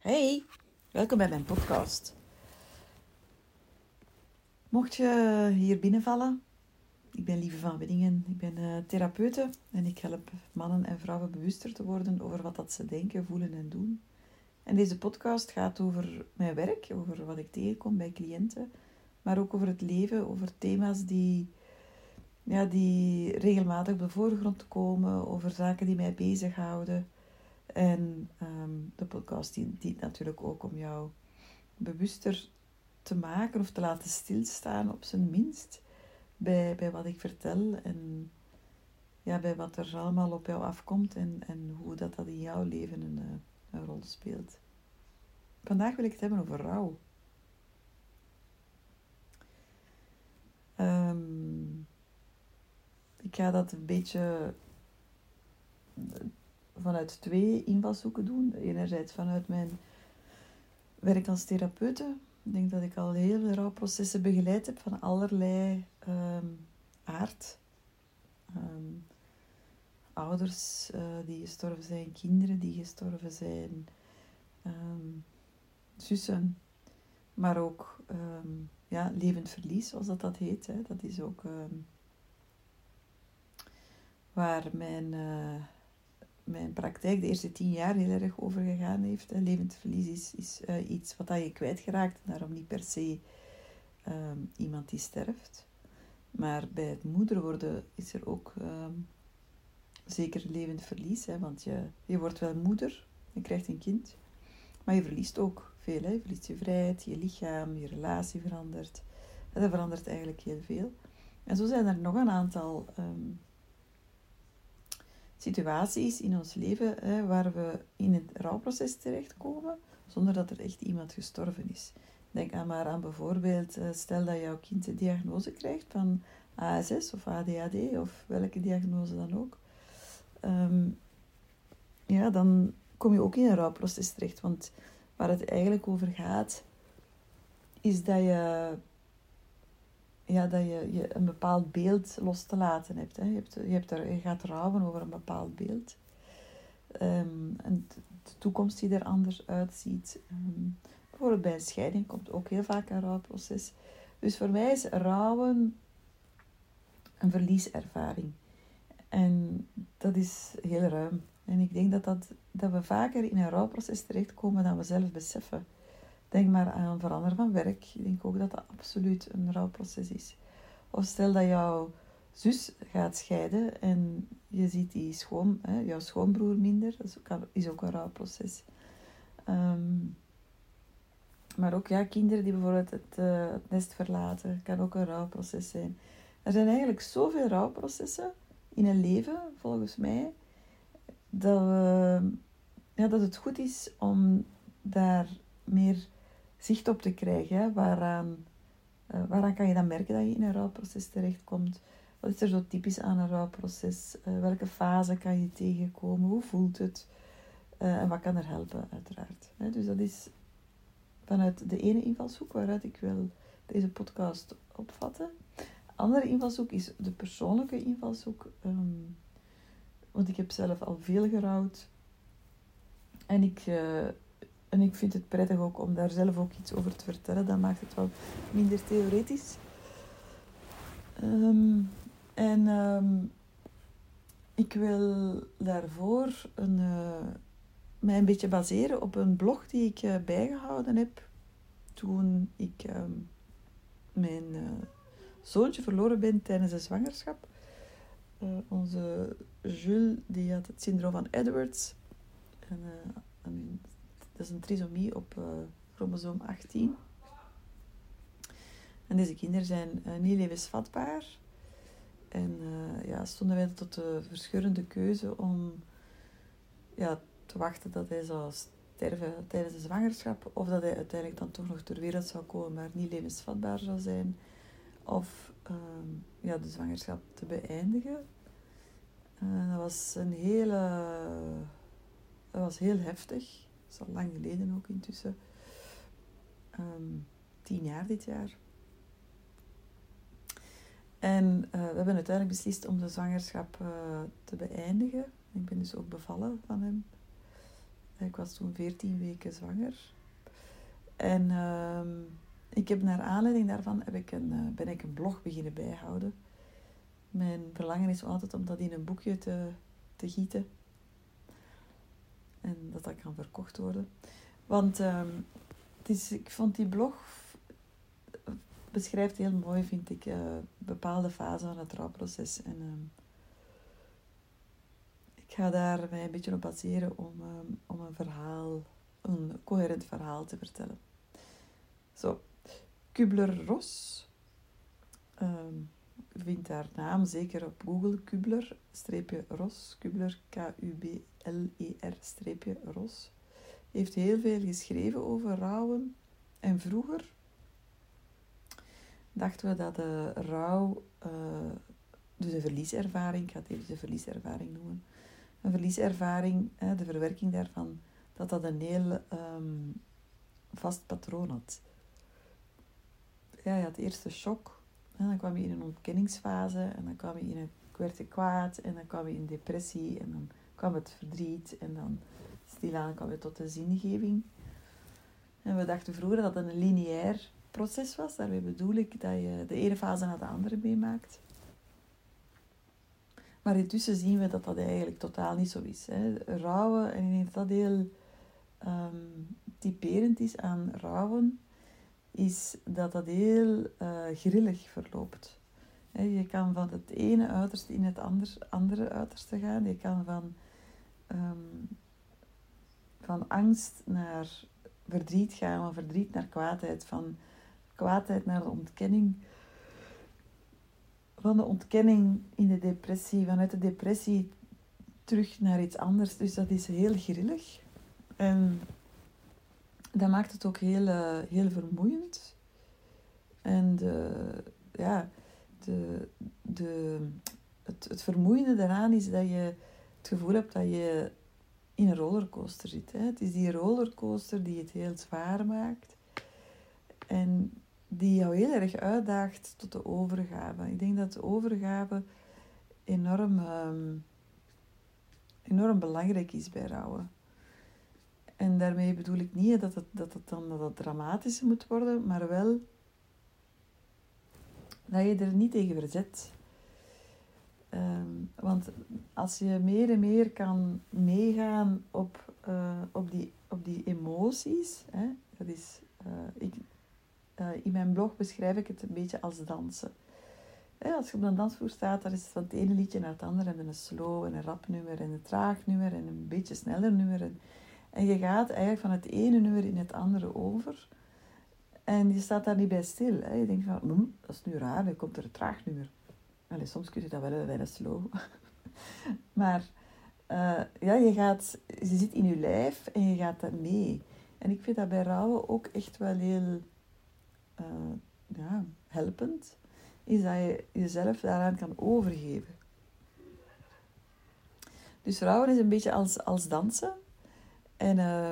Hey, welkom bij mijn podcast. Mocht je hier binnenvallen, ik ben Lieve van Winningen, ik ben uh, therapeute en ik help mannen en vrouwen bewuster te worden over wat dat ze denken, voelen en doen. En deze podcast gaat over mijn werk, over wat ik tegenkom bij cliënten, maar ook over het leven, over thema's die, ja, die regelmatig op de voorgrond komen, over zaken die mij bezighouden. En ehm, de podcast dient, natuurlijk ook om jou bewuster te maken of te laten stilstaan, op zijn minst, bij, bij wat ik vertel en ja, bij wat er allemaal op jou afkomt en, en hoe dat, dat in jouw leven een, eh, rol speelt. Vandaag wil ik het hebben over rouw. Ehm, ik ga dat een beetje vanuit twee invalshoeken doen. Enerzijds vanuit mijn werk als therapeute. Ik denk dat ik al heel veel rouwprocessen begeleid heb van allerlei um, aard. Ehm, ouders uh, die gestorven zijn, kinderen die gestorven zijn, um, zussen, maar ook ja, levend verlies, zoals dat, dat heet. Hè. Dat is ook waar mijn... Uh, mijn praktijk de eerste tien jaar heel erg over gegaan heeft. Levend verlies is, is uh, iets wat je kwijtgeraakt. Daarom niet per se um, iemand die sterft. Maar bij het moeder worden is er ook um, zeker levend verlies. Hè, want je, je wordt wel moeder, je krijgt een kind. Maar je verliest ook veel. Hè. Je verliest je vrijheid, je lichaam, je relatie verandert. En dat verandert eigenlijk heel veel. En zo zijn er nog een aantal... Um, situaties in ons leven hè, waar we in het rouwproces terechtkomen zonder dat er echt iemand gestorven is. Denk aan maar aan bijvoorbeeld, eh, stel dat jouw kind de diagnose krijgt van ASS of ADHD of welke diagnose dan ook. Ehm, ja, dan kom je ook in een rouwproces terecht. Want waar het eigenlijk over gaat, is dat je ja, dat je, je een bepaald beeld los te laten hebt. Hè. Je, hebt, je, hebt er, je gaat rouwen over een bepaald beeld. Um, en de toekomst die er anders uitziet. Um, bijvoorbeeld bij een scheiding komt ook heel vaak een rouwproces. Dus voor mij is rouwen een verlieservaring. En dat is heel ruim. En ik denk dat, dat, dat we vaker in een rouwproces terechtkomen dan we zelf beseffen. Denk maar aan veranderen van werk. Ik denk ook dat dat absoluut een rouwproces is. Of stel dat jouw zus gaat scheiden en je ziet die schoon, hè, jouw schoonbroer minder. Dat is ook, is ook een rouwproces. Um, maar ook ja, kinderen die bijvoorbeeld het, uh, het nest verlaten, kan ook een rouwproces zijn. Er zijn eigenlijk zoveel rouwprocessen in een leven, volgens mij, dat, ja, dat het goed is om daar meer zicht op te krijgen. Waaraan, uh, waaraan kan je dan merken dat je in een rouwproces terechtkomt? Wat is er zo typisch aan een rouwproces? Uh, welke fase kan je tegenkomen? Hoe voelt het? Uh, en wat kan er helpen, uiteraard. Dus dat is vanuit de ene invalshoek waaruit ik wil deze podcast opvatten. andere invalshoek is de persoonlijke invalshoek. Um, want ik heb zelf al veel gerouwd. En ik en ik vind het prettig ook om daar zelf ook iets over te vertellen. Dat maakt het wel minder theoretisch. Um, en um, ik wil daarvoor een, uh, mij een beetje baseren op een blog die ik uh, bijgehouden heb toen ik um, mijn uh, zoontje verloren ben tijdens de zwangerschap. onze Jules die had het syndroom van Edwards. En dat is een trisomie op uh, chromosoom 18. En deze kinderen zijn uh, niet levensvatbaar. En uh, ja, stonden wij tot de verscheurende keuze om ja, te wachten dat hij zou sterven tijdens de zwangerschap. Of dat hij uiteindelijk dan toch nog ter wereld zou komen, maar niet levensvatbaar zou zijn. Of ehm, ja, de zwangerschap te beëindigen. dat was een hele... Dat was heel heftig. Dat is al lang geleden ook intussen. Um, tien jaar dit jaar. En uh, we hebben uiteindelijk beslist om de zwangerschap uh, te beëindigen. Ik ben dus ook bevallen van hem. Ik was toen 14 weken zwanger. En ehm, ik heb naar aanleiding daarvan heb ik een, eh, ben ik een blog beginnen bijhouden. Mijn verlangen is altijd om dat in een boekje te, te gieten. En dat dat kan verkocht worden. Want ehm, het is, ik vond die blog beschrijft heel mooi, vind ik, uh, bepaalde fasen van het rouwproces. En ehm, ik ga daar mij een beetje op baseren om, ehm, om een verhaal, een coherent verhaal te vertellen. Zo, Kubler-Ross um, vindt haar naam zeker op Google, Kubler-Ross, Kubler, K-U-B-L-E-R-Ross. Heeft heel veel geschreven over rouwen. En vroeger dachten we dat de rouw, uh, dus een verlieservaring, ik ga het even de verlieservaring noemen, een verlieservaring, de verwerking daarvan, dat dat een heel um, vast patroon had. Ja, je had eerst de shock, en dan kwam je in een ontkenningsfase, en dan kwam je in een, ik werd kwaad, en dan kwam je in depressie, en dan kwam het verdriet, en dan stilaan kwam je tot de zingeving. En we dachten vroeger dat het een lineair proces was. Daarmee bedoel ik dat je de ene fase na de andere meemaakt. Maar intussen zien we dat dat eigenlijk totaal niet zo is. Hè. Rouwen, en ik denk dat dat heel um, typerend is aan rouwen, is dat dat heel uh, grillig verloopt. je kan van het ene uiterste in het ander, andere uiterste gaan. Je kan van, um, van angst naar verdriet gaan, van verdriet naar kwaadheid, van kwaadheid naar de ontkenning. Van de ontkenning in de depressie, vanuit de depressie terug naar iets anders. Dus dat is heel grillig. En dat maakt het ook heel, uh, heel vermoeiend. En de, ja, de, de, het, het vermoeiende daaraan is dat je het gevoel hebt dat je in een rollercoaster zit. Hè. Het is die rollercoaster die het heel zwaar maakt. En die jou heel erg uitdaagt tot de overgave. Ik denk dat de overgave enorm, ehm, enorm belangrijk is bij rouwen. En daarmee bedoel ik niet dat het, dat het dan dat het moet worden, maar wel dat je er niet tegen verzet. Ehm, want als je meer en meer kan meegaan op, uh, op, die, op die emoties, hè, dat is, uh, ik, uh, in mijn blog beschrijf ik het een beetje als dansen. als je op een dansvloer staat, dan is het van het ene liedje naar het andere. En een slow en een rap nummer en een traag nummer en een beetje sneller nummer. En, en je gaat eigenlijk van het ene nummer in het andere over. En je staat daar niet bij stil. Hè. Je denkt van, hm, dat is nu raar, nu komt er een traag nummer. Allee, soms kun je dat wel bij een slow. maar uh, ja, je, gaat, je zit in je lijf en je gaat daar mee. En ik vind dat bij rouwen ook echt wel heel uh, ja, helpend, is dat je jezelf daaraan kan overgeven. Dus rouwen is een beetje als, als dansen. En uh,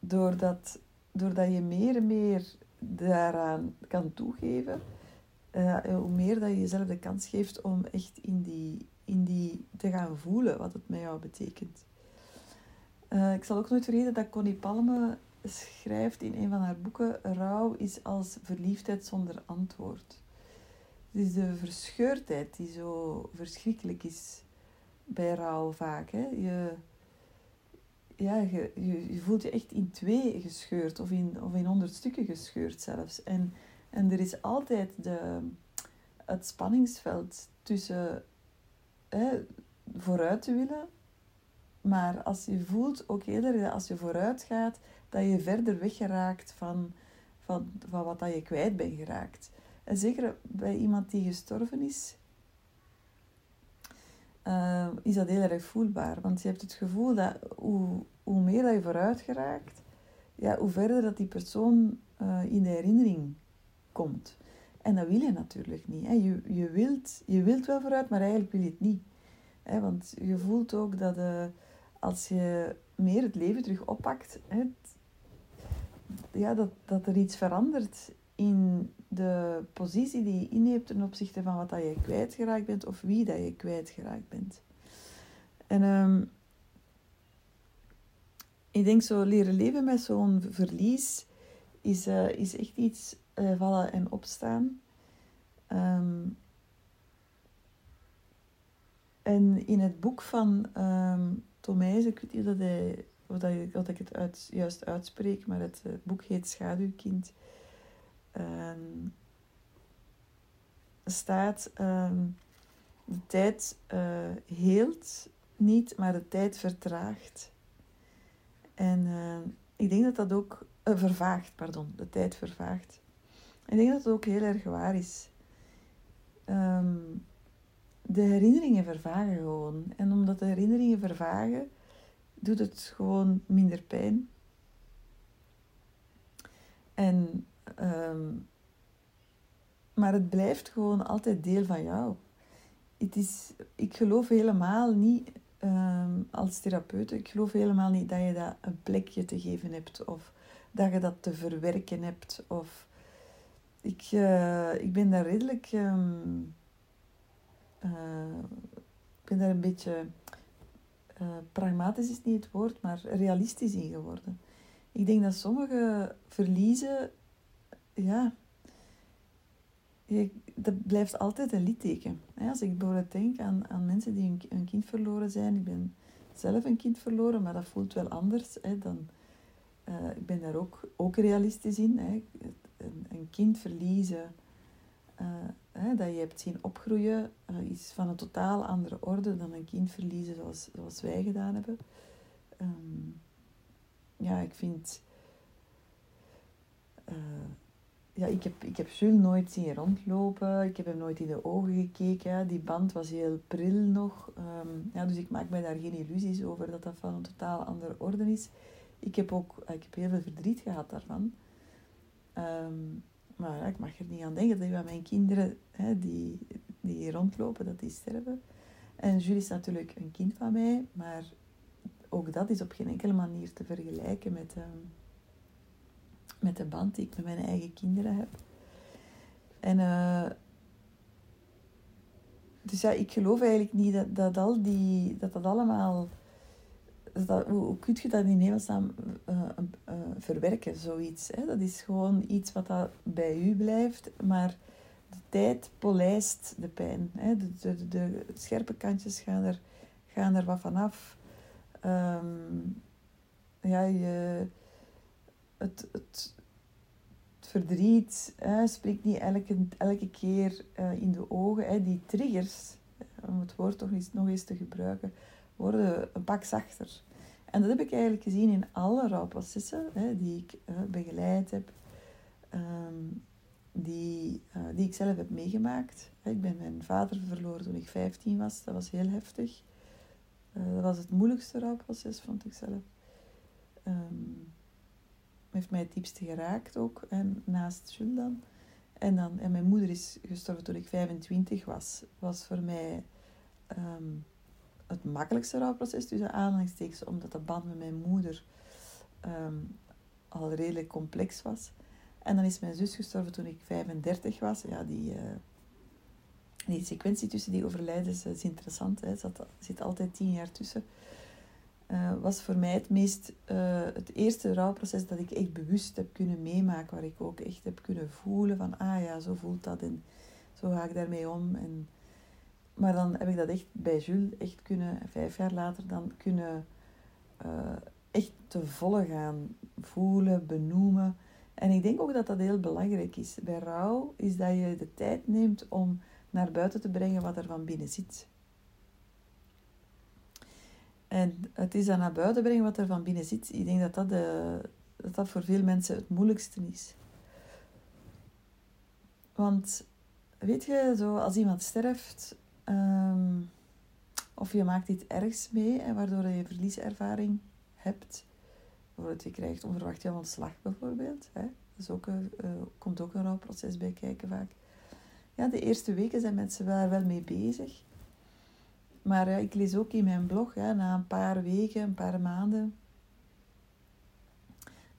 doordat, doordat je meer en meer daaraan kan toegeven, uh, hoe meer dat je jezelf de kans geeft om echt in die, in die te gaan voelen wat het met jou betekent. Uh, ik zal ook nooit vergeten dat Connie Palme schrijft in een van haar boeken: rouw is als verliefdheid zonder antwoord. Het is de verscheurdheid die zo verschrikkelijk is bij rouw vaak. Hè? Je, ja, je, je, voelt je echt in twee gescheurd of in, of in honderd stukken gescheurd zelfs. En, en er is altijd de, het spanningsveld tussen hè, vooruit te willen, maar als je voelt ook eerder als je vooruit gaat, dat je verder weggeraakt van, van, van wat dat je kwijt bent geraakt. En zeker bij iemand die gestorven is, uh, is dat heel erg voelbaar. Want je hebt het gevoel dat hoe, hoe meer dat je vooruit geraakt, ja, hoe verder dat die persoon uh, in de herinnering komt. En dat wil je natuurlijk niet. Hè. Je, je, wilt, je wilt wel vooruit, maar eigenlijk wil je het niet. Hè. Want je voelt ook dat uh, als je meer het leven terug oppakt, hè, ja, dat, dat er iets verandert in de positie die je inneemt ten opzichte van wat dat je kwijtgeraakt bent of wie dat je kwijtgeraakt bent. En um, ik denk zo leren leven met zo'n verlies is, uh, is echt iets uh, vallen en opstaan. Um, en in het boek van um, Tomijs, ik weet niet dat, hij, of dat, ik, dat ik het uit, juist uitspreek, maar het, het boek heet Schaduwkind. Um, staat de tijd uh, heelt niet, maar de tijd vertraagt. En uh, ik denk dat dat ook uh, vervaagt, pardon, de tijd vervaagt. Ik denk dat het ook heel erg waar is. Um, de herinneringen vervagen gewoon. En omdat de herinneringen vervagen, doet het gewoon minder pijn. En, um, maar het blijft gewoon altijd deel van jou. Het is, ik geloof helemaal niet um, als therapeut, ik geloof helemaal niet dat je dat een plekje te geven hebt of dat je dat te verwerken hebt. Of, ik, uh, ik ben daar redelijk. Um, uh, ik ben daar een beetje. Uh, pragmatisch is niet het woord, maar realistisch in geworden. Ik denk dat sommige verliezen. Ja. Dat blijft altijd een litteken. Als ik bijvoorbeeld denk aan, aan mensen die een, kind verloren zijn. Ik ben zelf een kind verloren, maar dat voelt wel anders hè, dan. Uh, ik ben daar ook, ook realistisch in. Hè. Een, een kind verliezen uh, hè, dat je hebt zien opgroeien, uh, is van een totaal andere orde dan een kind verliezen zoals, zoals wij gedaan hebben. Um, ja, ik vind. Ja, ik heb, ik heb Jules nooit zien rondlopen. Ik heb hem nooit in de ogen gekeken. Die band was heel pril nog. Um, ja, dus ik maak mij daar geen illusies over dat dat van een totaal andere orde is. Ik heb ook ik heb heel veel verdriet gehad daarvan. Um, maar ik mag er niet aan denken dat mijn kinderen hè, die, die rondlopen, dat die sterven. En Jules is natuurlijk een kind van mij, maar ook dat is op geen enkele manier te vergelijken met, um, met de band die ik met mijn eigen kinderen heb. En uh, dus ja, ik geloof eigenlijk niet dat, dat, al die, dat dat allemaal dat, hoe, kun je dat in hemelsnaam uh, uh, verwerken, zoiets? Hè? Dat is gewoon iets wat dat bij u blijft, maar de tijd polijst de pijn. Hè? De, de, de, scherpe kantjes gaan er, gaan er wat vanaf. Um, ja, je, het, het, het verdriet hè, spreekt niet elke, elke keer uh, in de ogen. Hè? Die triggers, om het woord toch eens, nog eens te gebruiken, worden een pak zachter. En dat heb ik eigenlijk gezien in alle rouwprocessen hè, die ik uh, begeleid heb, um, die, die ik zelf heb meegemaakt. Ik ben mijn vader verloren toen ik 15 was, dat was heel heftig. Dat was het moeilijkste rouwproces, vond ik zelf. Um, heeft mij het diepste geraakt ook, en naast Jules dan. En, dan, en mijn moeder is gestorven toen ik 25 was. was voor mij um, het makkelijkste rouwproces tussen aanhalingstekens, omdat de band met mijn moeder um, al redelijk complex was. En dan is mijn zus gestorven toen ik 35 was. Ja, die, uh, die sequentie tussen die overlijdens is interessant. Hè. Zit altijd tien jaar tussen. Uh, was voor mij het meest, uh, het eerste rouwproces dat ik echt bewust heb kunnen meemaken. Waar ik ook echt heb kunnen voelen van, ah ja, zo voelt dat en zo ga ik daarmee om. En maar dan heb ik dat echt bij Jules echt kunnen, vijf jaar later, dan kunnen uh, echt te volle gaan voelen, benoemen. En ik denk ook dat dat heel belangrijk is. Bij rouw is dat je de tijd neemt om naar buiten te brengen wat er van binnen zit. En het is dan naar buiten brengen wat er van binnen zit. Ik denk dat dat, de, dat, voor veel mensen het moeilijkste is. Want weet je, zo als iemand sterft, Um, of je maakt iets ergs mee, hè, waardoor je verlieservaring hebt. Bijvoorbeeld, je krijgt onverwacht jouw ontslag bijvoorbeeld. Hè. Dat is ook een, uh, komt ook een rouwproces bij kijken vaak. Ja, de eerste weken zijn mensen daar wel mee bezig. Maar ja, ik lees ook in mijn blog, hè, na een paar weken, een paar maanden...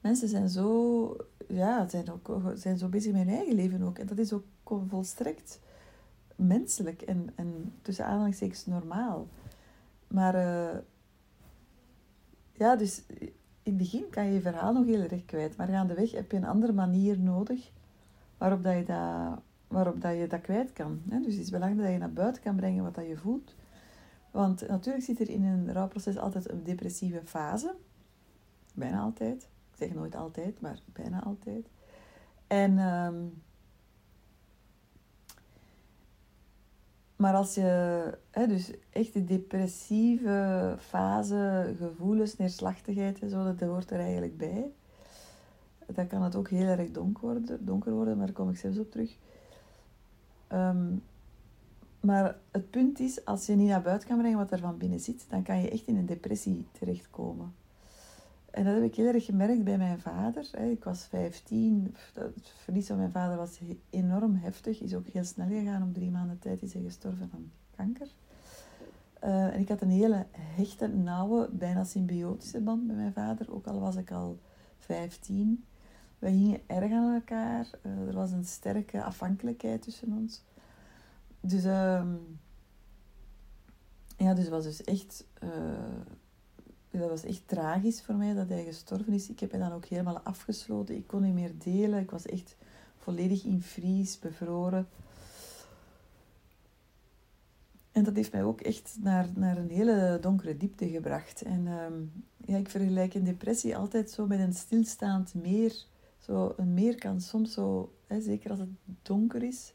Mensen zijn zo, ja, zijn, ook, zijn zo bezig met hun eigen leven ook. En dat is ook volstrekt menselijk en, en tussen aanhalingstekens normaal. Maar uh, ja, dus in het begin kan je je verhaal nog heel erg kwijt, maar gaandeweg heb je een andere manier nodig waarop dat je dat, waarop dat, je dat kwijt kan. Dus het is belangrijk dat je naar buiten kan brengen wat dat je voelt. Want natuurlijk zit er in een rouwproces altijd een depressieve fase. Bijna altijd. Ik zeg nooit altijd, maar bijna altijd. En... Ehm, Maar als je hè, dus echt de depressieve fase, gevoelens, neerslachtigheid, zo, dat hoort er eigenlijk bij. Dan kan het ook heel erg donker worden, donker worden maar daar kom ik zelfs op terug. Ehm, maar het punt is, als je niet naar buiten kan brengen wat er van binnen zit, dan kan je echt in een depressie terechtkomen. En dat heb ik heel erg gemerkt bij mijn vader. Ik was 15. Het verlies van mijn vader was enorm heftig. Is ook heel snel gegaan. Op drie maanden tijd is hij gestorven van kanker. Uh, en ik had een hele hechte, nauwe, bijna symbiotische band met mijn vader. Ook al was ik al 15. We hingen erg aan elkaar. Uh, er was een sterke afhankelijkheid tussen ons. Dus, ja, dus het was dus echt eh, dat was echt tragisch voor mij dat hij gestorven is. Ik heb hem dan ook helemaal afgesloten. Ik kon niet meer delen. Ik was echt volledig in vries, bevroren. En dat heeft mij ook echt naar, naar een hele donkere diepte gebracht. En ehm, ja, ik vergelijk een depressie altijd zo met een stilstaand meer. Zo, een meer kan soms zo, hè, zeker als het donker is,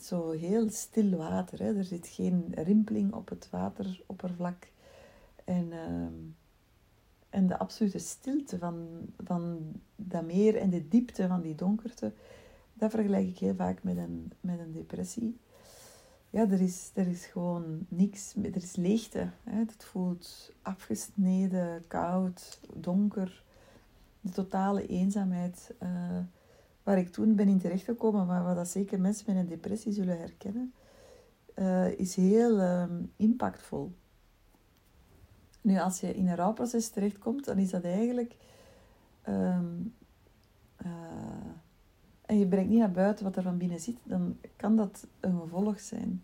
zo heel stil water. Hè. Er zit geen rimpeling op het wateroppervlak. En ehm, en de absolute stilte van, van dat meer en de diepte van die donkerte, dat vergelijk ik heel vaak met een, met een depressie. Ja, er is, er is gewoon niks, er is leegte. Hè. Het voelt afgesneden, koud, donker. De totale eenzaamheid uh, waar ik toen ben in terechtgekomen, maar wat dat zeker mensen met een depressie zullen herkennen, uh, is heel uh, impactvol. Nu, als je in een rouwproces terechtkomt, dan is dat eigenlijk... Ehm, eh, en je brengt niet naar buiten wat er van binnen zit, dan kan dat een gevolg zijn.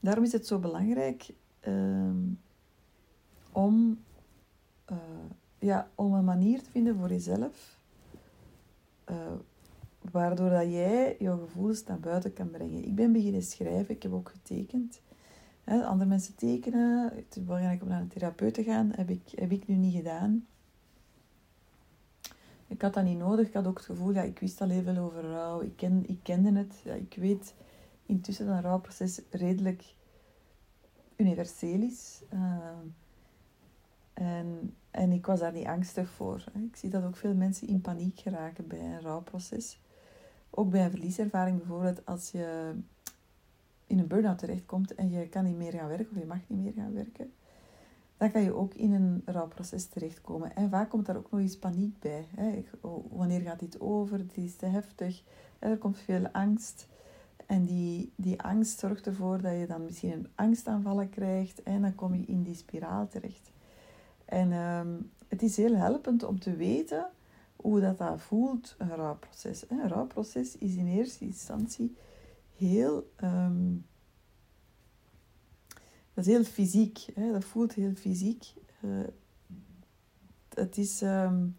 Daarom is het zo belangrijk ehm, om, uh, ja, om een manier te vinden voor jezelf, uh, waardoor dat jij je gevoelens naar buiten kan brengen. Ik ben beginnen schrijven, ik heb ook getekend andere mensen tekenen. Het is belangrijk om naar een therapeut te gaan. Heb ik, heb ik nu niet gedaan. Ik had dat niet nodig. Ik had ook het gevoel, ja, ik wist al heel veel over rouw. Ik, ik kende het. Ja, ik weet intussen dat een rouwproces redelijk universeel is. Uh, en, en ik was daar niet angstig voor. Ik zie dat ook veel mensen in paniek geraken bij een rouwproces. Ook bij een verlieservaring bijvoorbeeld, als je in een burn-out terechtkomt en je kan niet meer gaan werken of je mag niet meer gaan werken, dan kan je ook in een rouwproces terechtkomen. En vaak komt daar ook nog eens paniek bij. Oh, wanneer gaat dit over? Het is te heftig. Er komt veel angst. En die, die angst zorgt ervoor dat je dan misschien een angstaanvallen krijgt en dan kom je in die spiraal terecht. En ehm, het is heel helpend om te weten hoe dat, dat voelt, een rouwproces. Een rouwproces is in eerste instantie heel. Ehm, dat is heel fysiek. Hè? Dat voelt heel fysiek. Uh, het is. Um,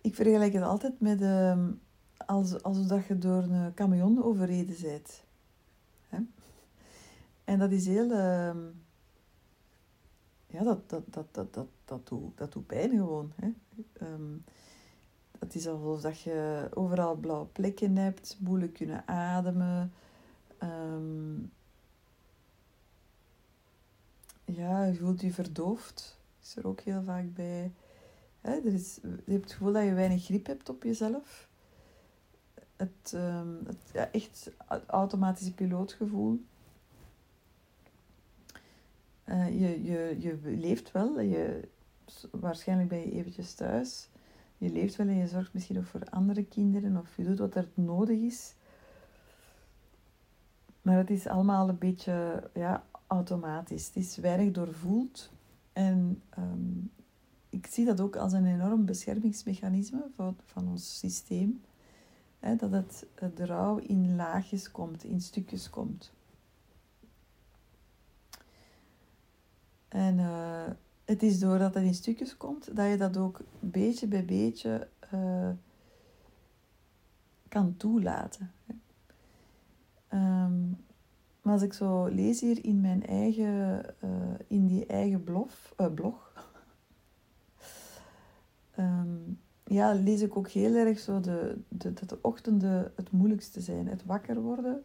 ik vergelijk het altijd met. Um, als, alsof dat je door een camion overreden bent. Hè? En dat is heel. ja, dat, dat, dat, dat, dat, doet, dat doet pijn gewoon. Hè? het is alsof dat je overal blauwe plekken hebt, moeilijk kunnen ademen. Um, ja, je voelt je verdoofd. Is er ook heel vaak bij. Er is, je hebt het gevoel dat je weinig grip hebt op jezelf. Het, um, het ja, echt automatische pilootgevoel. Uh, je, je, je leeft wel. Je, waarschijnlijk ben je eventjes thuis. Je leeft wel en je zorgt misschien ook voor andere kinderen. Of je doet wat er nodig is. Maar het is allemaal een beetje ja, automatisch. Het is weinig doorvoeld. En ehm, ik zie dat ook als een enorm beschermingsmechanisme van, van ons systeem. Hè, dat het, de rouw in laagjes komt, in stukjes komt. En uh, het is doordat het in stukjes komt, dat je dat ook beetje bij beetje uh, kan toelaten. Um, maar als ik zo lees hier in mijn eigen, uh, in die eigen blog, uh, blog um, ja, lees ik ook heel erg zo de, de, dat de ochtenden het moeilijkste zijn. Het wakker worden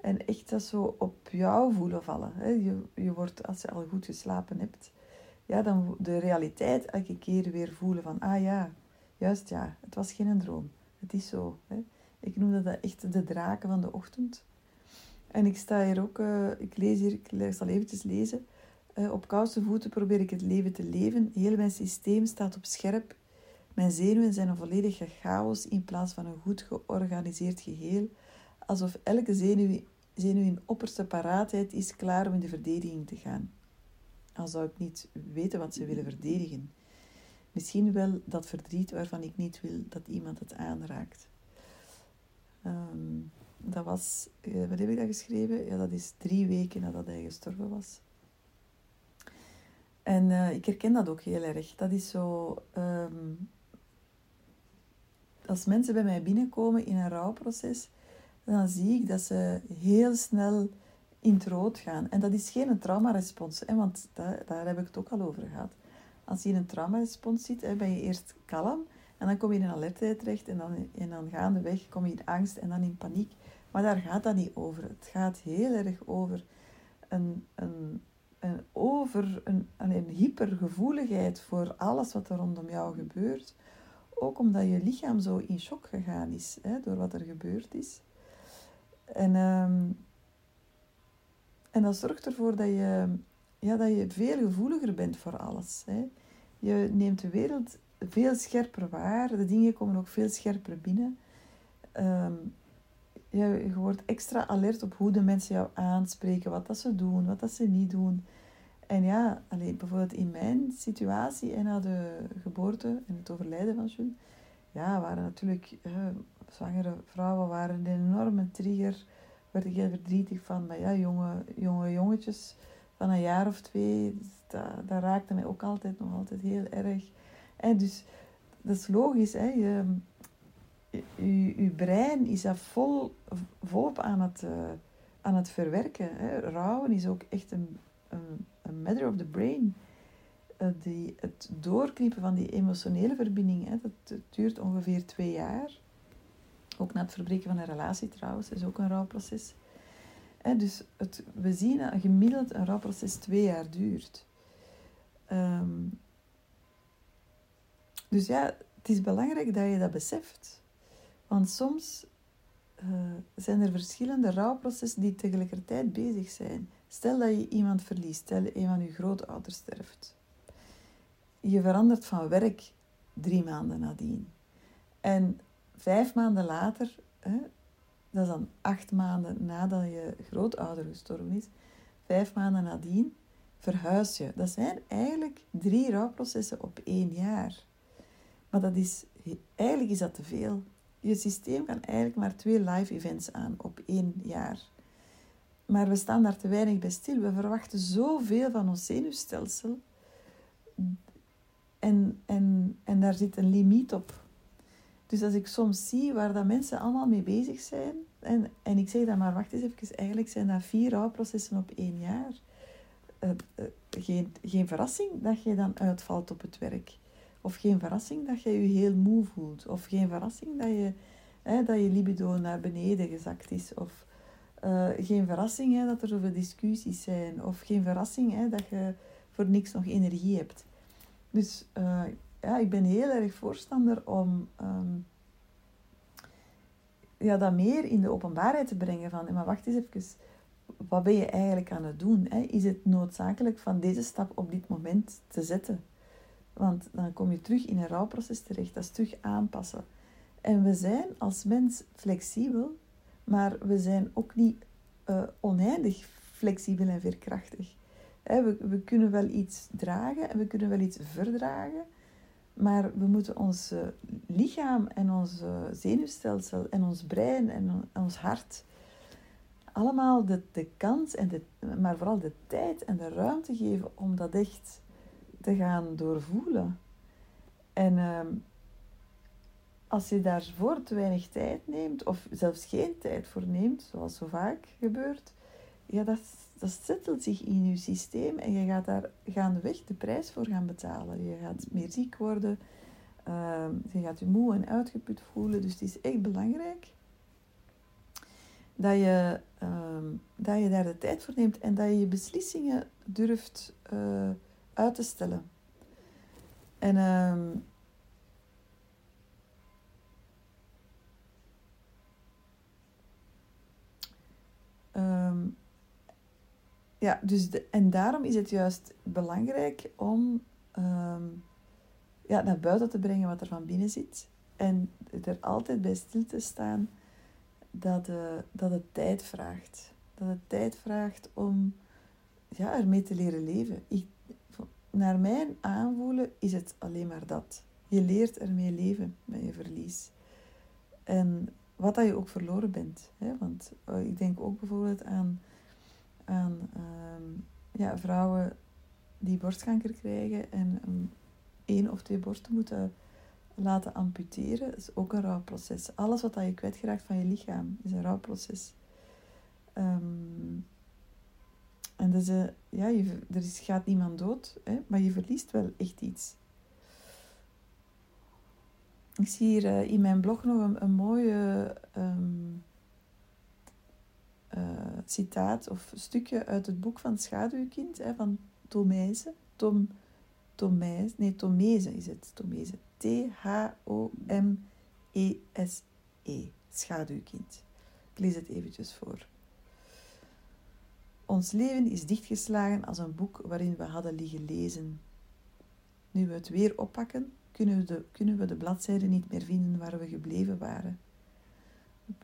en echt dat zo op jou voelen vallen. Hè. Je, je wordt, als je al goed geslapen hebt, ja, dan de realiteit elke keer weer voelen van, ah ja, juist ja, het was geen droom. Het is zo. Hè. Ik noem dat echt de draken van de ochtend. En ik sta hier ook, uh, ik lees hier, ik zal eventjes lezen. Uh, op koude voeten probeer ik het leven te leven. Heel mijn systeem staat op scherp. Mijn zenuwen zijn een volledige chaos in plaats van een goed georganiseerd geheel. Alsof elke zenuw, zenuw in opperste paraatheid is klaar om in de verdediging te gaan. Al zou ik niet weten wat ze willen verdedigen. Misschien wel dat verdriet waarvan ik niet wil dat iemand het aanraakt. Um, dat was, uh, wat heb ik dat geschreven? Ja, dat is drie weken nadat hij gestorven was. En uh, ik herken dat ook heel erg. Dat is zo. Um, als mensen bij mij binnenkomen in een rouwproces, dan zie ik dat ze heel snel in het rood gaan. En dat is geen traumarespons, want daar, daar heb ik het ook al over gehad. Als je in een traumarespons zit, hè, ben je eerst kalm en dan kom je in alertheid terecht en dan, en dan gaandeweg kom je in angst en dan in paniek. Maar daar gaat dat niet over. Het gaat heel erg over een, een, een, over een, een hypergevoeligheid voor alles wat er rondom jou gebeurt. Ook omdat je lichaam zo in shock gegaan is hè, door wat er gebeurd is. En, um, en dat zorgt ervoor dat je, ja, dat je veel gevoeliger bent voor alles. Hè. Je neemt de wereld veel scherper waar. De dingen komen ook veel scherper binnen. Um, je, je wordt extra alert op hoe de mensen jou aanspreken, wat dat ze doen, wat dat ze niet doen. En ja, alleen, bijvoorbeeld in mijn situatie en na de geboorte en het overlijden van Jules, ja, waren natuurlijk eh, zwangere vrouwen waren een enorme trigger. Werd ik heel verdrietig van, maar ja, jonge, jonge jongetjes van een jaar of twee, dat, dat raakte mij ook altijd nog altijd heel erg. En dus, dat is logisch, hè. Je, je, brein is dat vol, volop aan het, uh, aan het verwerken. Hè. Rouwen is ook echt een, een, matter of the brain. Uh, die, het doorkniepen van die emotionele verbinding, hè, dat, duurt ongeveer twee jaar. Ook na het verbreken van een relatie trouwens, is ook een rouwproces. Hè, dus het, we zien dat gemiddeld een rouwproces twee jaar duurt. Um, dus ja, het is belangrijk dat je dat beseft. Want soms uh, zijn er verschillende rouwprocessen die tegelijkertijd bezig zijn. Stel dat je iemand verliest, stel een van je grootouders sterft. Je verandert van werk drie maanden nadien. En vijf maanden later, hè, dat is dan acht maanden nadat je grootouder gestorven is, vijf maanden nadien verhuis je. Dat zijn eigenlijk drie rouwprocessen op één jaar. Maar dat is, eigenlijk is dat te veel. Je systeem kan eigenlijk maar twee live events aan op één jaar. Maar we staan daar te weinig bij stil. We verwachten zoveel van ons zenuwstelsel. En, en, en daar zit een limiet op. Dus als ik soms zie waar dat mensen allemaal mee bezig zijn, en, en ik zeg dan maar, wacht eens even, eigenlijk zijn dat vier rouwprocessen op één jaar. Uh, uh, geen, geen verrassing dat je dan uitvalt op het werk. Of geen verrassing dat je je heel moe voelt. Of geen verrassing dat je, hè, dat je libido naar beneden gezakt is. Of uh, geen verrassing hè, dat er zoveel discussies zijn. Of geen verrassing hè, dat je voor niks nog energie hebt. Dus ja, ik ben heel erg voorstander om um, ja, dat meer in de openbaarheid te brengen. Van, maar wacht eens even, wat ben je eigenlijk aan het doen? Hè? Is het noodzakelijk van deze stap op dit moment te zetten? Want dan kom je terug in een rouwproces terecht. Dat is terug aanpassen. En we zijn als mens flexibel, maar we zijn ook niet uh, oneindig flexibel en veerkrachtig. we, we kunnen wel iets dragen en we kunnen wel iets verdragen, maar we moeten ons lichaam en ons zenuwstelsel en ons brein en ons hart allemaal de, de kans, en de, maar vooral de tijd en de ruimte geven om dat echt te gaan doorvoelen. En ehm, als je daarvoor te weinig tijd neemt, of zelfs geen tijd voor neemt, zoals zo vaak gebeurt, ja, dat, dat zettelt zich in je systeem en je gaat daar gaandeweg de prijs voor gaan betalen. Je gaat meer ziek worden, ehm, je gaat je moe en uitgeput voelen. Dus het is echt belangrijk dat je, ehm, dat je daar de tijd voor neemt en dat je je beslissingen durft uh, uit te stellen. En um, ja, dus de, en daarom is het juist belangrijk om ja, naar buiten te brengen wat er van binnen zit. En er altijd bij stil te staan dat, uh, dat het tijd vraagt. Dat het tijd vraagt om ja, ermee te leren leven. Ik, naar mijn aanvoelen is het alleen maar dat. Je leert ermee leven met je verlies. En wat dat je ook verloren bent. Hè? Want uh, ik denk ook bijvoorbeeld aan, aan um, ja, vrouwen die borstkanker krijgen en um, één of twee borsten moeten laten amputeren is ook een rouwproces. Alles wat je kwijtgeraakt van je lichaam is een rouwproces. Um, en dus, uh, ja, je, er is, gaat niemand dood, hè, maar je verliest wel echt iets. Ik zie hier uh, in mijn blog nog een, een mooie uh, citaat of stukje uit het boek van Schaduwkind hè, van Tomeise. Tom, Tomeise, nee, Tomeise is het. Tomeise. T-H-O-M-E-S-E. -E, schaduwkind. Ik lees het eventjes voor. Ons leven is dichtgeslagen als een boek waarin we hadden liggen lezen. Nu we het weer oppakken, kunnen we, de, kunnen we de bladzijden niet meer vinden waar we gebleven waren.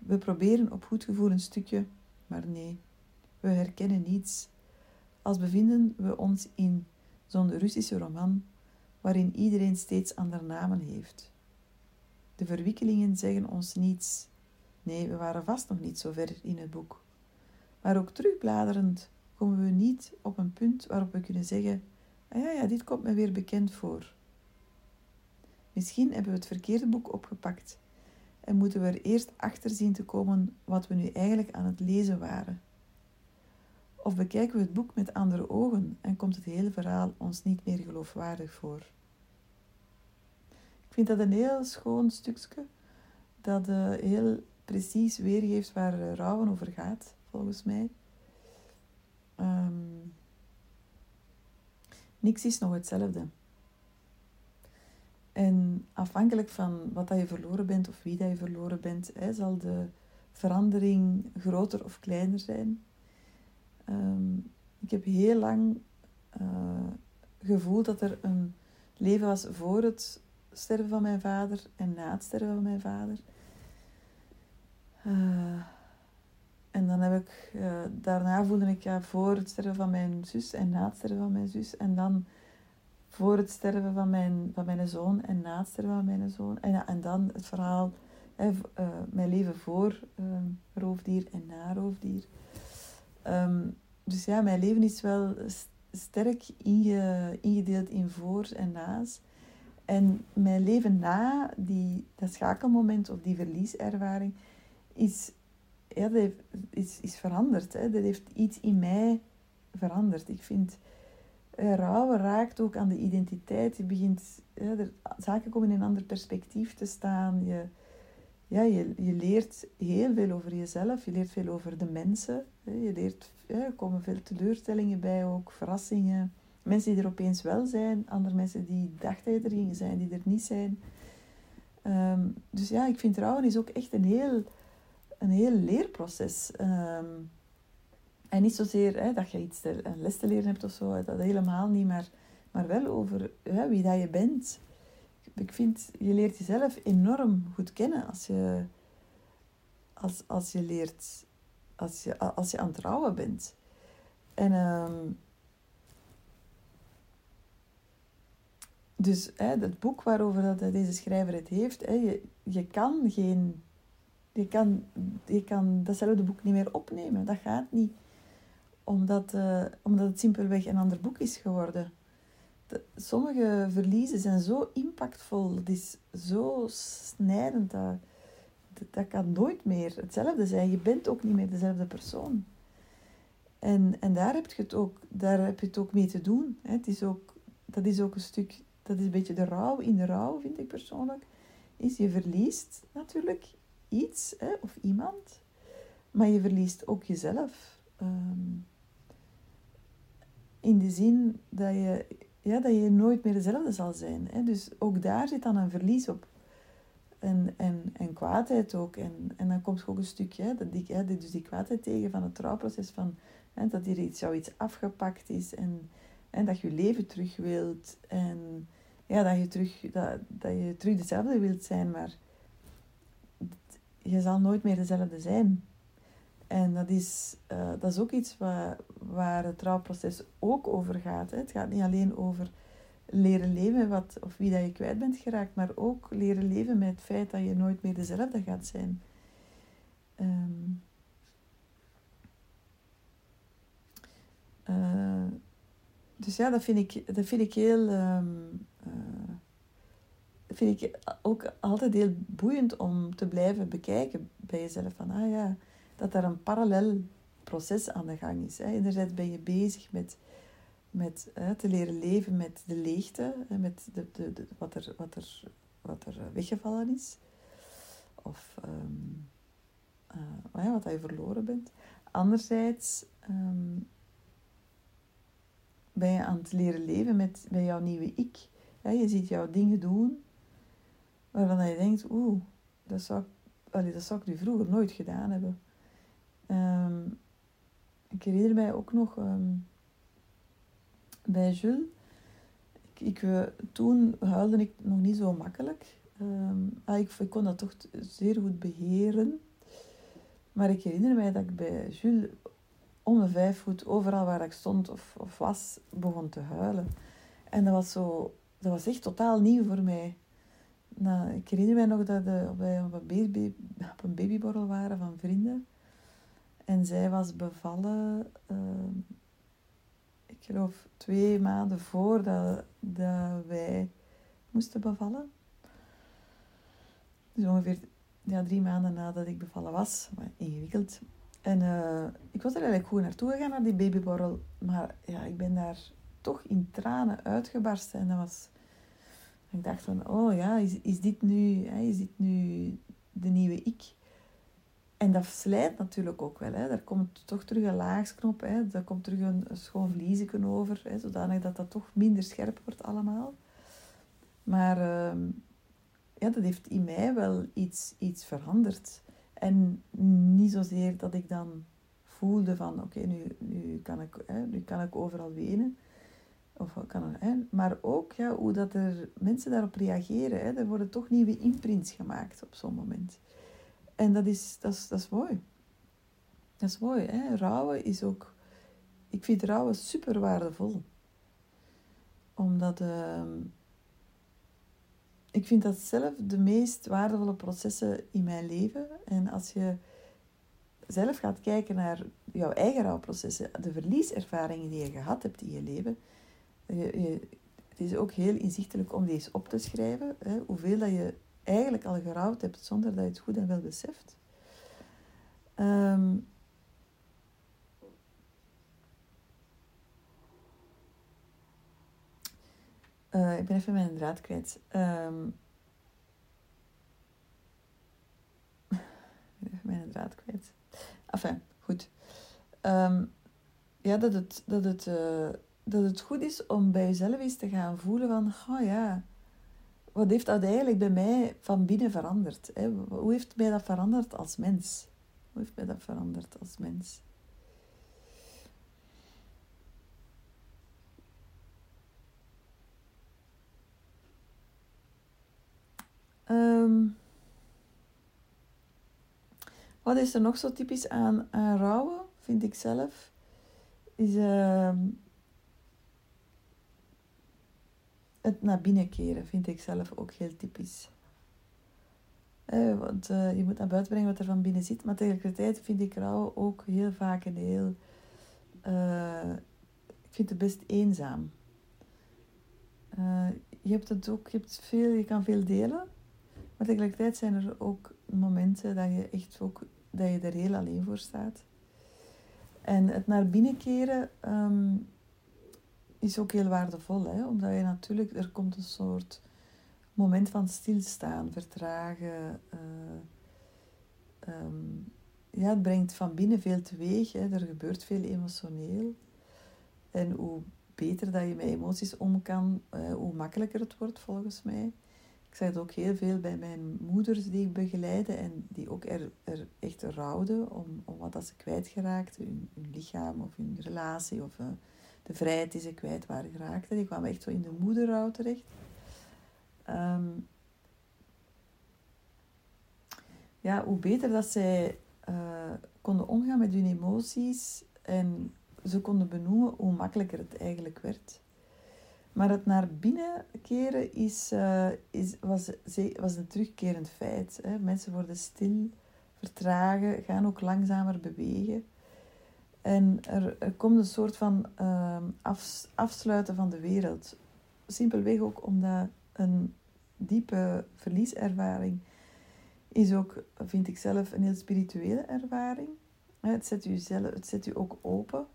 We proberen op goed gevoel een stukje, maar nee, we herkennen niets. Als bevinden we ons in zo'n Russische roman waarin iedereen steeds andere namen heeft. De verwikkelingen zeggen ons niets. Nee, we waren vast nog niet zo ver in het boek. Maar ook terugbladerend komen we niet op een punt waarop we kunnen zeggen: ah ja, ja, dit komt me weer bekend voor. Misschien hebben we het verkeerde boek opgepakt en moeten we er eerst achter zien te komen wat we nu eigenlijk aan het lezen waren. Of bekijken we het boek met andere ogen en komt het hele verhaal ons niet meer geloofwaardig voor. Ik vind dat een heel schoon stukje dat uh, heel precies weergeeft waar uh, rouwen over gaat volgens mij. Um, niks is nog hetzelfde. En afhankelijk van wat dat je verloren bent of wie dat je verloren bent, hè, zal de verandering groter of kleiner zijn. Um, ik heb heel lang uh, gevoeld dat er een leven was voor het sterven van mijn vader en na het sterven van mijn vader. Uh, en dan heb ik, uh, daarna voelde ik ja, voor het sterven van mijn zus en na het sterven van mijn zus. En dan voor het sterven van mijn, van mijn zoon en na het sterven van mijn zoon. En, en dan het verhaal, hè, uh, mijn leven voor uh, roofdier en na roofdier. Um, dus ja, mijn leven is wel sterk inge, ingedeeld in voor en na's. En mijn leven na die, dat schakelmoment of die verlieservaring is ja, dat is, is veranderd. Hè. Dat heeft iets in mij veranderd. Ik vind uh, rouwen raakt ook aan de identiteit. Je begint, zaken komen in een ander perspectief te staan. Je, ja, je, je leert heel veel over jezelf. Je leert veel over de mensen. Je leert, ja, er komen veel teleurstellingen bij ook, verrassingen. Mensen die er opeens wel zijn, andere mensen die dachten dat er gingen zijn, die er niet zijn. Um, dus ja, ik vind rouwen is ook echt een heel een heel leerproces. Um, en niet zozeer dat je iets te, een les te leren hebt of zo, dat helemaal niet, maar, maar wel over hè, wie dat je bent. Ik vind, je leert jezelf enorm goed kennen als je, als, als je leert, als je, als je aan het trouwen bent. En um, dus hè, het boek waarover dat deze schrijver het heeft, hè, je, je kan geen je kan, je kan datzelfde boek niet meer opnemen. Dat gaat niet. Omdat, uh, omdat het simpelweg een ander boek is geworden. sommige verliezen zijn zo impactvol, dat is zo snijdend, dat, dat kan nooit meer hetzelfde zijn. Je bent ook niet meer dezelfde persoon. En, en daar, heb je het ook, daar heb je het ook mee te doen. Het is ook, dat is ook een stuk, dat is een beetje de rouw in de rouw, vind ik persoonlijk. Is je verliest natuurlijk iets hè, of iemand, maar je verliest ook jezelf. Ehm, in de zin dat je, ja, dat je nooit meer dezelfde zal zijn. Hè. Dus ook daar zit dan een verlies op. En, en, en kwaadheid ook. En, en dan komt ook een stukje, dat die, hè, dus die kwaadheid tegen van het trouwproces, van, hè, dat hier iets, jou afgepakt is en, en dat je je leven terug wilt. En ja, dat je terug, dat, dat je terug dezelfde wilt zijn, maar je zal nooit meer dezelfde zijn. En dat is, uh, dat is ook iets waar, waar het trouwproces ook over gaat. Hè. Het gaat niet alleen over leren leven wat, of wie dat je kwijt bent geraakt, maar ook leren leven met het feit dat je nooit meer dezelfde gaat zijn. Um, uh, dus ja, dat vind ik, dat vind ik heel. Um, uh, vind ik ook altijd heel boeiend om te blijven bekijken bij jezelf. Van ah ja, dat er een parallel proces aan de gang is. Enerzijds ben je bezig met, met te leren leven met de leegte, met de, de, wat, er, wat, er, wat er weggevallen is. Of um, uh, wat je verloren bent. Anderzijds um, ben je aan het leren leven met, met jouw nieuwe ik. Je ziet jouw dingen doen waarvan je denkt, oeh, dat zou, allee, dat zou ik nu vroeger nooit gedaan hebben. Um, ik herinner mij ook nog um, bij Jules. Ik, uh, toen huilde ik nog niet zo makkelijk. Um, ik, kon dat toch zeer goed beheren. Maar ik herinner mij dat ik bij Jules om de vijf voet, overal waar ik stond of, of was, begon te huilen. En dat was, zo, dat was echt totaal nieuw voor mij. Nou, ik herinner mij nog dat een, baby, op een babyborrel waren van vrienden. En zij was bevallen, uh, ik geloof twee maanden voordat dat wij moesten bevallen. Dus ongeveer ja, drie maanden nadat ik bevallen was. Maar ingewikkeld. En uh, ik was er eigenlijk goed naartoe gegaan, naar die babyborrel. Maar ja, ik ben daar toch in tranen uitgebarsten. En dat was... Ik dacht van, oh ja, is, is, dit, nu, hè, is dit nu de nieuwe ik? En dat slijt natuurlijk ook wel. Hè. Daar komt toch terug een laagsknop. Hè. Daar komt terug een, schoon over. Hè, zodanig dat dat toch minder scherp wordt allemaal. Maar uh, ja, dat heeft in mij wel iets, iets veranderd. En niet zozeer dat ik dan voelde van... Oké, nu, nu, kan ik, nu kan ik overal wenen. Of kan, hè, maar ook ja, hoe dat er mensen daarop reageren. Hè. Er worden toch nieuwe imprints gemaakt op zo'n moment. En dat is, dat is, dat is mooi. Dat is mooi. Hè? Rouwen is ook... Ik vind rouwen super waardevol. Omdat... Uh, ik vind dat zelf de meest waardevolle processen in mijn leven. En als je zelf gaat kijken naar jouw eigen rouwprocessen, de verlieservaringen die je gehad hebt in je leven, het is ook heel inzichtelijk om deze op te schrijven. Hè, hoeveel dat je eigenlijk al gerouwd hebt zonder dat je het goed en wel beseft. Um, uh, ik ben even mijn draad kwijt. Um, ik ben even mijn draad kwijt. Enfin, goed. Um, ja, dat het, dat, het, uh, dat het goed is om bij jezelf eens te gaan voelen van... Oh ja, wat heeft dat eigenlijk bij mij van binnen veranderd? Hè? Hoe heeft mij dat veranderd als mens? Hoe heeft mij dat veranderd als mens? Um, wat is er nog zo typisch aan, aan rouwen, vind ik zelf? Is uh, het naar binnen keren vind ik zelf ook heel typisch. Eh, want uh, je moet naar buiten brengen wat er van binnen zit. Maar tegelijkertijd vind ik rouw ook heel vaak een heel... Uh, ik vind het best eenzaam. uh, je hebt het ook, je, hebt veel, je kan veel delen. Maar tegelijkertijd zijn er ook momenten dat je echt ook dat je er heel alleen voor staat. En het naar binnen keren ehm, is ook heel waardevol, hè? omdat je natuurlijk, er komt een soort moment van stilstaan, vertragen. Uh, ja, het brengt van binnen veel teweeg. Hè. Er gebeurt veel emotioneel. En hoe beter dat je met emoties om kan, uh, hoe makkelijker het wordt volgens mij. Ik zeg het ook heel veel bij mijn moeders die ik begeleide en die ook er, er echt rouwden om, om wat dat ze kwijtgeraakten, hun, hun lichaam of hun relatie of uh, de vrijheid die ze kwijt waren geraakt. Die kwamen echt zo in de moederrouw terecht. Um, ja, hoe beter dat zij uh, konden omgaan met hun emoties en ze konden benoemen, hoe makkelijker het eigenlijk werd. Maar het naar binnen keren is, uh, is, was, was een terugkerend feit. Hè. Mensen worden stil, vertragen, gaan ook langzamer bewegen. En er, er komt een soort van af, afsluiten van de wereld. Simpelweg ook omdat een diepe verlieservaring is ook, vind ik zelf, een heel spirituele ervaring. Het zet u, zelf, het zet u ook open,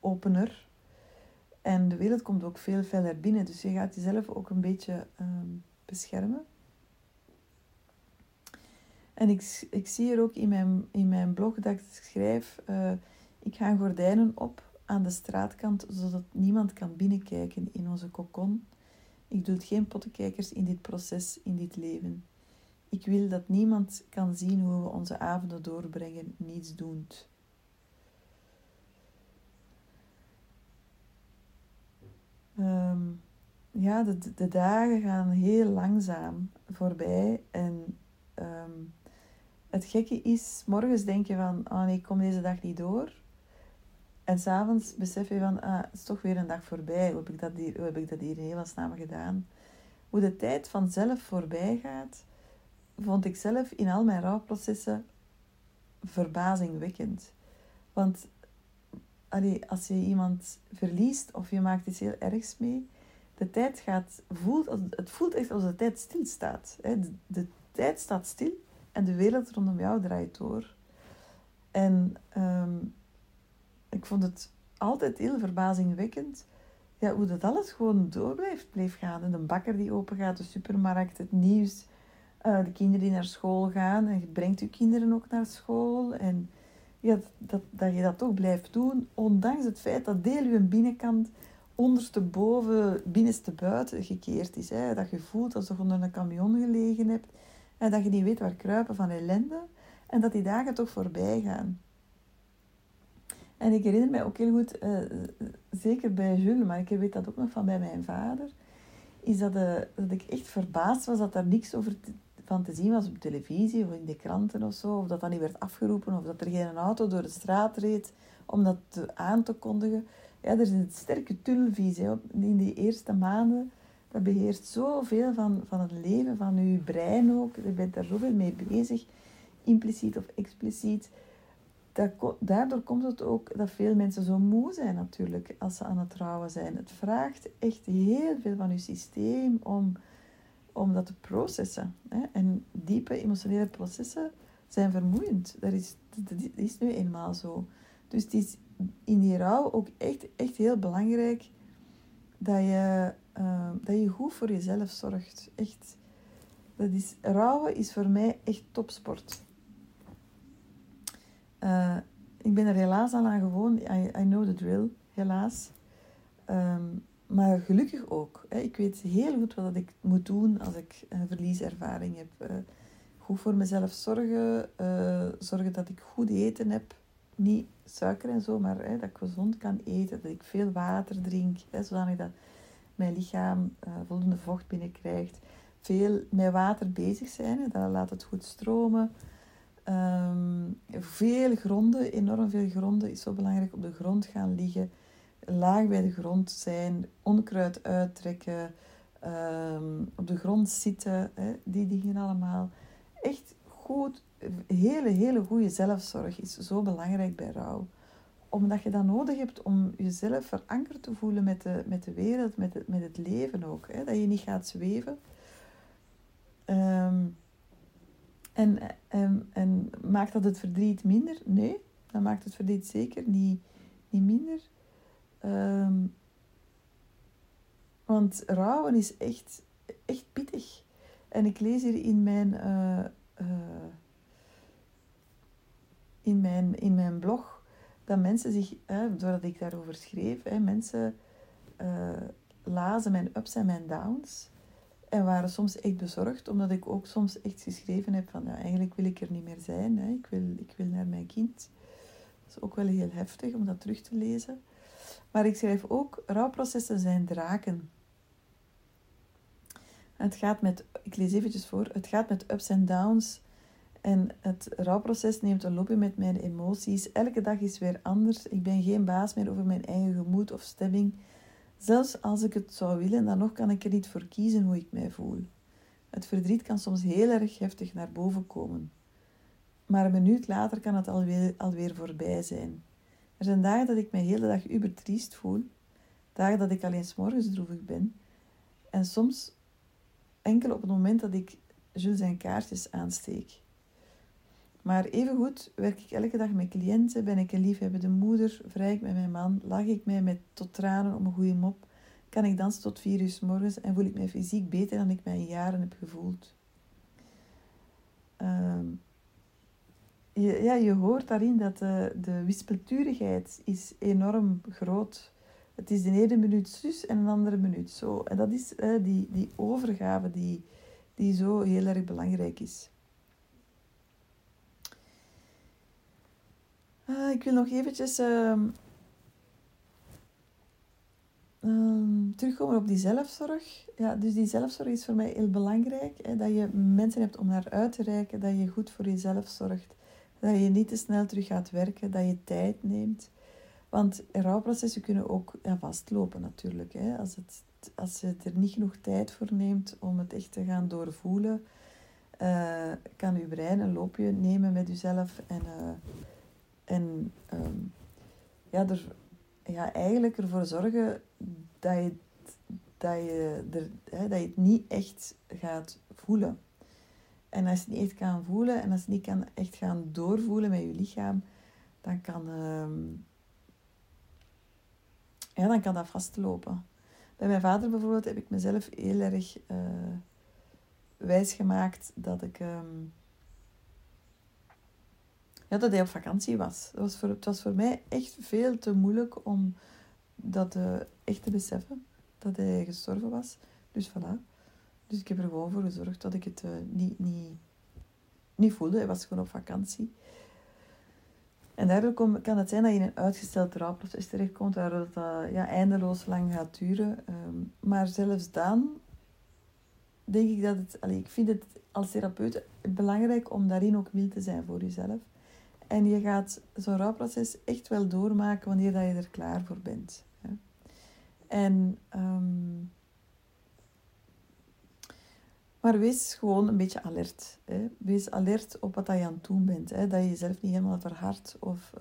opener. En de wereld komt ook veel verder binnen, dus je gaat jezelf ook een beetje ehm, beschermen. En ik, ik zie hier ook in mijn, in mijn blog dat ik schrijf, uh, ik ga gordijnen op aan de straatkant, zodat niemand kan binnenkijken in onze kokon. Ik doe geen pottenkijkers in dit proces, in dit leven. Ik wil dat niemand kan zien hoe we onze avonden doorbrengen, niets doend. Ehm, ja, de, de dagen gaan heel langzaam voorbij. En ehm, het gekke is, morgens denk je van, oh nee, ik kom deze dag niet door. En s'avonds besef je van, ah, het is toch weer een dag voorbij. Hoe heb ik dat hier, hoe heb ik dat hier in hemelsnaam gedaan? Hoe de tijd vanzelf voorbij gaat, vond ik zelf in al mijn rouwprocessen verbazingwekkend. Want allee, als je iemand verliest of je maakt iets heel ergs mee, de tijd gaat, voelt, het voelt echt alsof de tijd stilstaat. De, de tijd staat stil en de wereld rondom jou draait door. En ehm, ik vond het altijd heel verbazingwekkend ja, hoe dat alles gewoon door blijft, bleef gaan. de bakker die open gaat, de supermarkt, het nieuws, uh, de kinderen die naar school gaan. En je brengt je kinderen ook naar school. En ja, dat, dat je dat toch blijft doen, ondanks het feit dat deel je binnenkant ondersteboven, binnenste buiten gekeerd is. Hè. Dat je voelt alsof je onder een camion gelegen hebt. En dat je niet weet waar kruipen van ellende. En dat die dagen toch voorbij gaan. En ik herinner mij ook heel goed, uh, zeker bij Jules, maar ik weet dat ook nog van bij mijn vader, is dat, uh, dat ik echt verbaasd was dat daar niks over te, van te zien was op televisie of in de kranten of zo. Of dat dat niet werd afgeroepen of dat er geen auto door de straat reed om dat aan te kondigen. Ja, er is een sterke tunnelvisie in die eerste maanden. Dat beheerst zoveel van, van het leven, van je brein ook. Je bent daar zoveel mee bezig, impliciet of expliciet. Daardoor komt het ook dat veel mensen zo moe zijn natuurlijk als ze aan het trouwen zijn. Het vraagt echt heel veel van je systeem om om dat te processen. Hè? En diepe emotionele processen zijn vermoeiend. Dat is, dat is nu eenmaal zo. Dus het is in die rouw ook echt, echt heel belangrijk dat je, uh, dat je goed voor jezelf zorgt. Echt. Dat is, rouwen is voor mij echt topsport. Uh, ik ben er helaas al aan gewoon. I, I know the drill, helaas. Um, maar gelukkig ook. Ik weet heel goed wat ik moet doen als ik een verlieservaring heb. Eh, goed voor mezelf zorgen. Eh, zorgen dat ik goed eten heb. Niet suiker en zo, maar dat ik gezond kan eten. Dat ik veel water drink. Zodat dat mijn lichaam eh, voldoende vocht binnenkrijgt. Veel met water bezig zijn. Dat laat het goed stromen. Ehm, veel gronden, enorm veel gronden, is zo belangrijk. Op de grond gaan liggen laag bij de grond zijn, onkruid uittrekken, ehm, op de grond zitten, hè, die dingen allemaal. Echt goed, hele, hele goede zelfzorg is zo belangrijk bij rouw. omdat je dat nodig hebt om jezelf verankerd te voelen met de, met de wereld, met met het leven ook. Hè? Dat je niet gaat zweven. Um, en, en, en maakt dat het verdriet minder? Nee, dat maakt het verdriet zeker niet, niet minder. Um, want rouwen is echt, echt pittig. En ik lees hier in mijn, uh, uh, in mijn, in mijn blog dat mensen zich, doordat ik daarover schreef, mensen uh, lazen mijn ups en mijn downs. En waren soms echt bezorgd, omdat ik ook soms echt geschreven heb van, ja, eigenlijk wil ik er niet meer zijn. Hè. Ik, wil, ik wil naar mijn kind. Dat is ook wel heel heftig om dat terug te lezen. Maar ik schrijf ook, rouwprocessen zijn draken. Het gaat met, ik lees eventjes voor, het gaat met ups en downs. En het rouwproces neemt een loopje met mijn emoties. Elke dag is weer anders. Ik ben geen baas meer over mijn eigen gemoed of stemming. Zelfs als ik het zou willen, dan nog kan ik er niet voor kiezen hoe ik mij voel. Het verdriet kan soms heel erg heftig naar boven komen. Maar een minuut later kan het alweer, alweer voorbij zijn. Er zijn dagen dat ik mij hele dag uber triest voel. Dagen dat ik alleen s'morgens droevig ben. En soms enkel op het moment dat ik Jules zijn kaarsjes aansteek. Maar evengoed werk ik elke dag met cliënten, ben ik een liefhebbende moeder, vrij ik met mijn man, lach ik mij met tot tranen om een goede mop, kan ik dansen tot vier uur s morgens en voel ik mij fysiek beter dan ik mij in jaren heb gevoeld. Ehm, je, ja, je hoort daarin dat de, de wispelturigheid is enorm groot. Het is de ene minuut zus en een andere minuut zo. En dat is die, die overgave die, die zo heel erg belangrijk is. Uh, ik wil nog eventjes uh, terugkomen op die zelfzorg. Ja, dus die zelfzorg is voor mij heel belangrijk. Hè, dat je mensen hebt om naar uit te reiken, dat je goed voor jezelf zorgt. Dat je niet te snel terug gaat werken, dat je tijd neemt. Want rouwprocessen kunnen ook vastlopen natuurlijk. Hè. Als, het, als je er niet genoeg tijd voor neemt om het echt te gaan doorvoelen, uh, kan je brein een loopje nemen met jezelf en, uh, en um, ja, er, ja, eigenlijk ervoor zorgen dat je, dat, je er, hè, dat je het niet echt gaat voelen. En als je het niet echt kan voelen en als je het niet kan echt gaan doorvoelen met je lichaam, dan kan, um, ja, dan kan dat vastlopen. Bij mijn vader bijvoorbeeld heb ik mezelf heel erg uh, wijs gemaakt dat ik. Um, ja, dat hij op vakantie was. Dat was voor, het was voor mij echt veel te moeilijk om dat uh, echt te beseffen. Dat hij gestorven was. Dus voilà. Dus ik heb er gewoon voor gezorgd dat ik het uh, niet, niet, niet voelde. Hij was gewoon op vakantie. En daardoor kan het zijn dat je in een uitgesteld rouwproces terechtkomt, waardoor dat ja, eindeloos lang gaat duren. Um, maar zelfs dan denk ik dat het... Allee, ik vind het als therapeut belangrijk om daarin ook mild te zijn voor jezelf. En je gaat zo'n rouwproces echt wel doormaken wanneer dat je er klaar voor bent. En... Um, maar wees gewoon een beetje alert. Hè. Wees alert op wat je aan het doen bent. Hè. Dat je jezelf niet helemaal verhardt of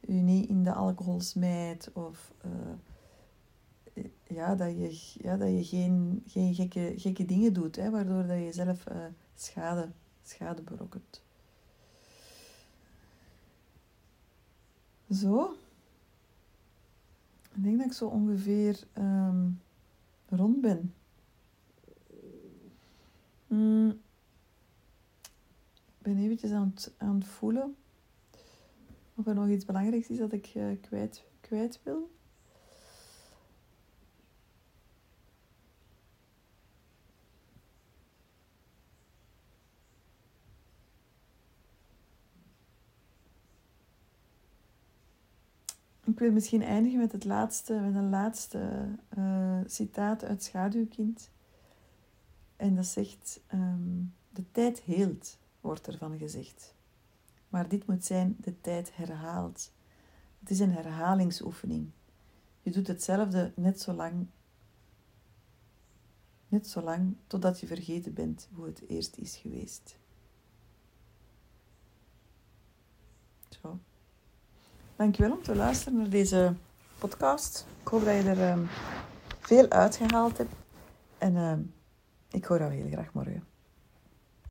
je niet in de alcohol smijt. Of uh, ja, dat je, ja, dat je geen, geen gekke, gekke dingen doet, hè, waardoor dat je jezelf uh, schade, schade berokkent. Zo. Ik denk dat ik zo ongeveer um, rond ben. Mm. Ik ben eventjes aan het, aan het voelen of er nog iets belangrijks is dat ik uh, kwijt, kwijt wil. Wil misschien eindigen met, het laatste, met een laatste uh, citaat uit Schaduwkind. En dat zegt, um, de tijd heelt, wordt ervan gezegd. Maar dit moet zijn, de tijd herhaalt. Het is een herhalingsoefening. Je doet hetzelfde net zo lang, net zo lang totdat je vergeten bent hoe het eerst is geweest. Zo. Dankjewel om te luisteren naar deze podcast. Ik hoop dat je er um, veel uitgehaald hebt. En uh, ik hoor jou heel graag morgen.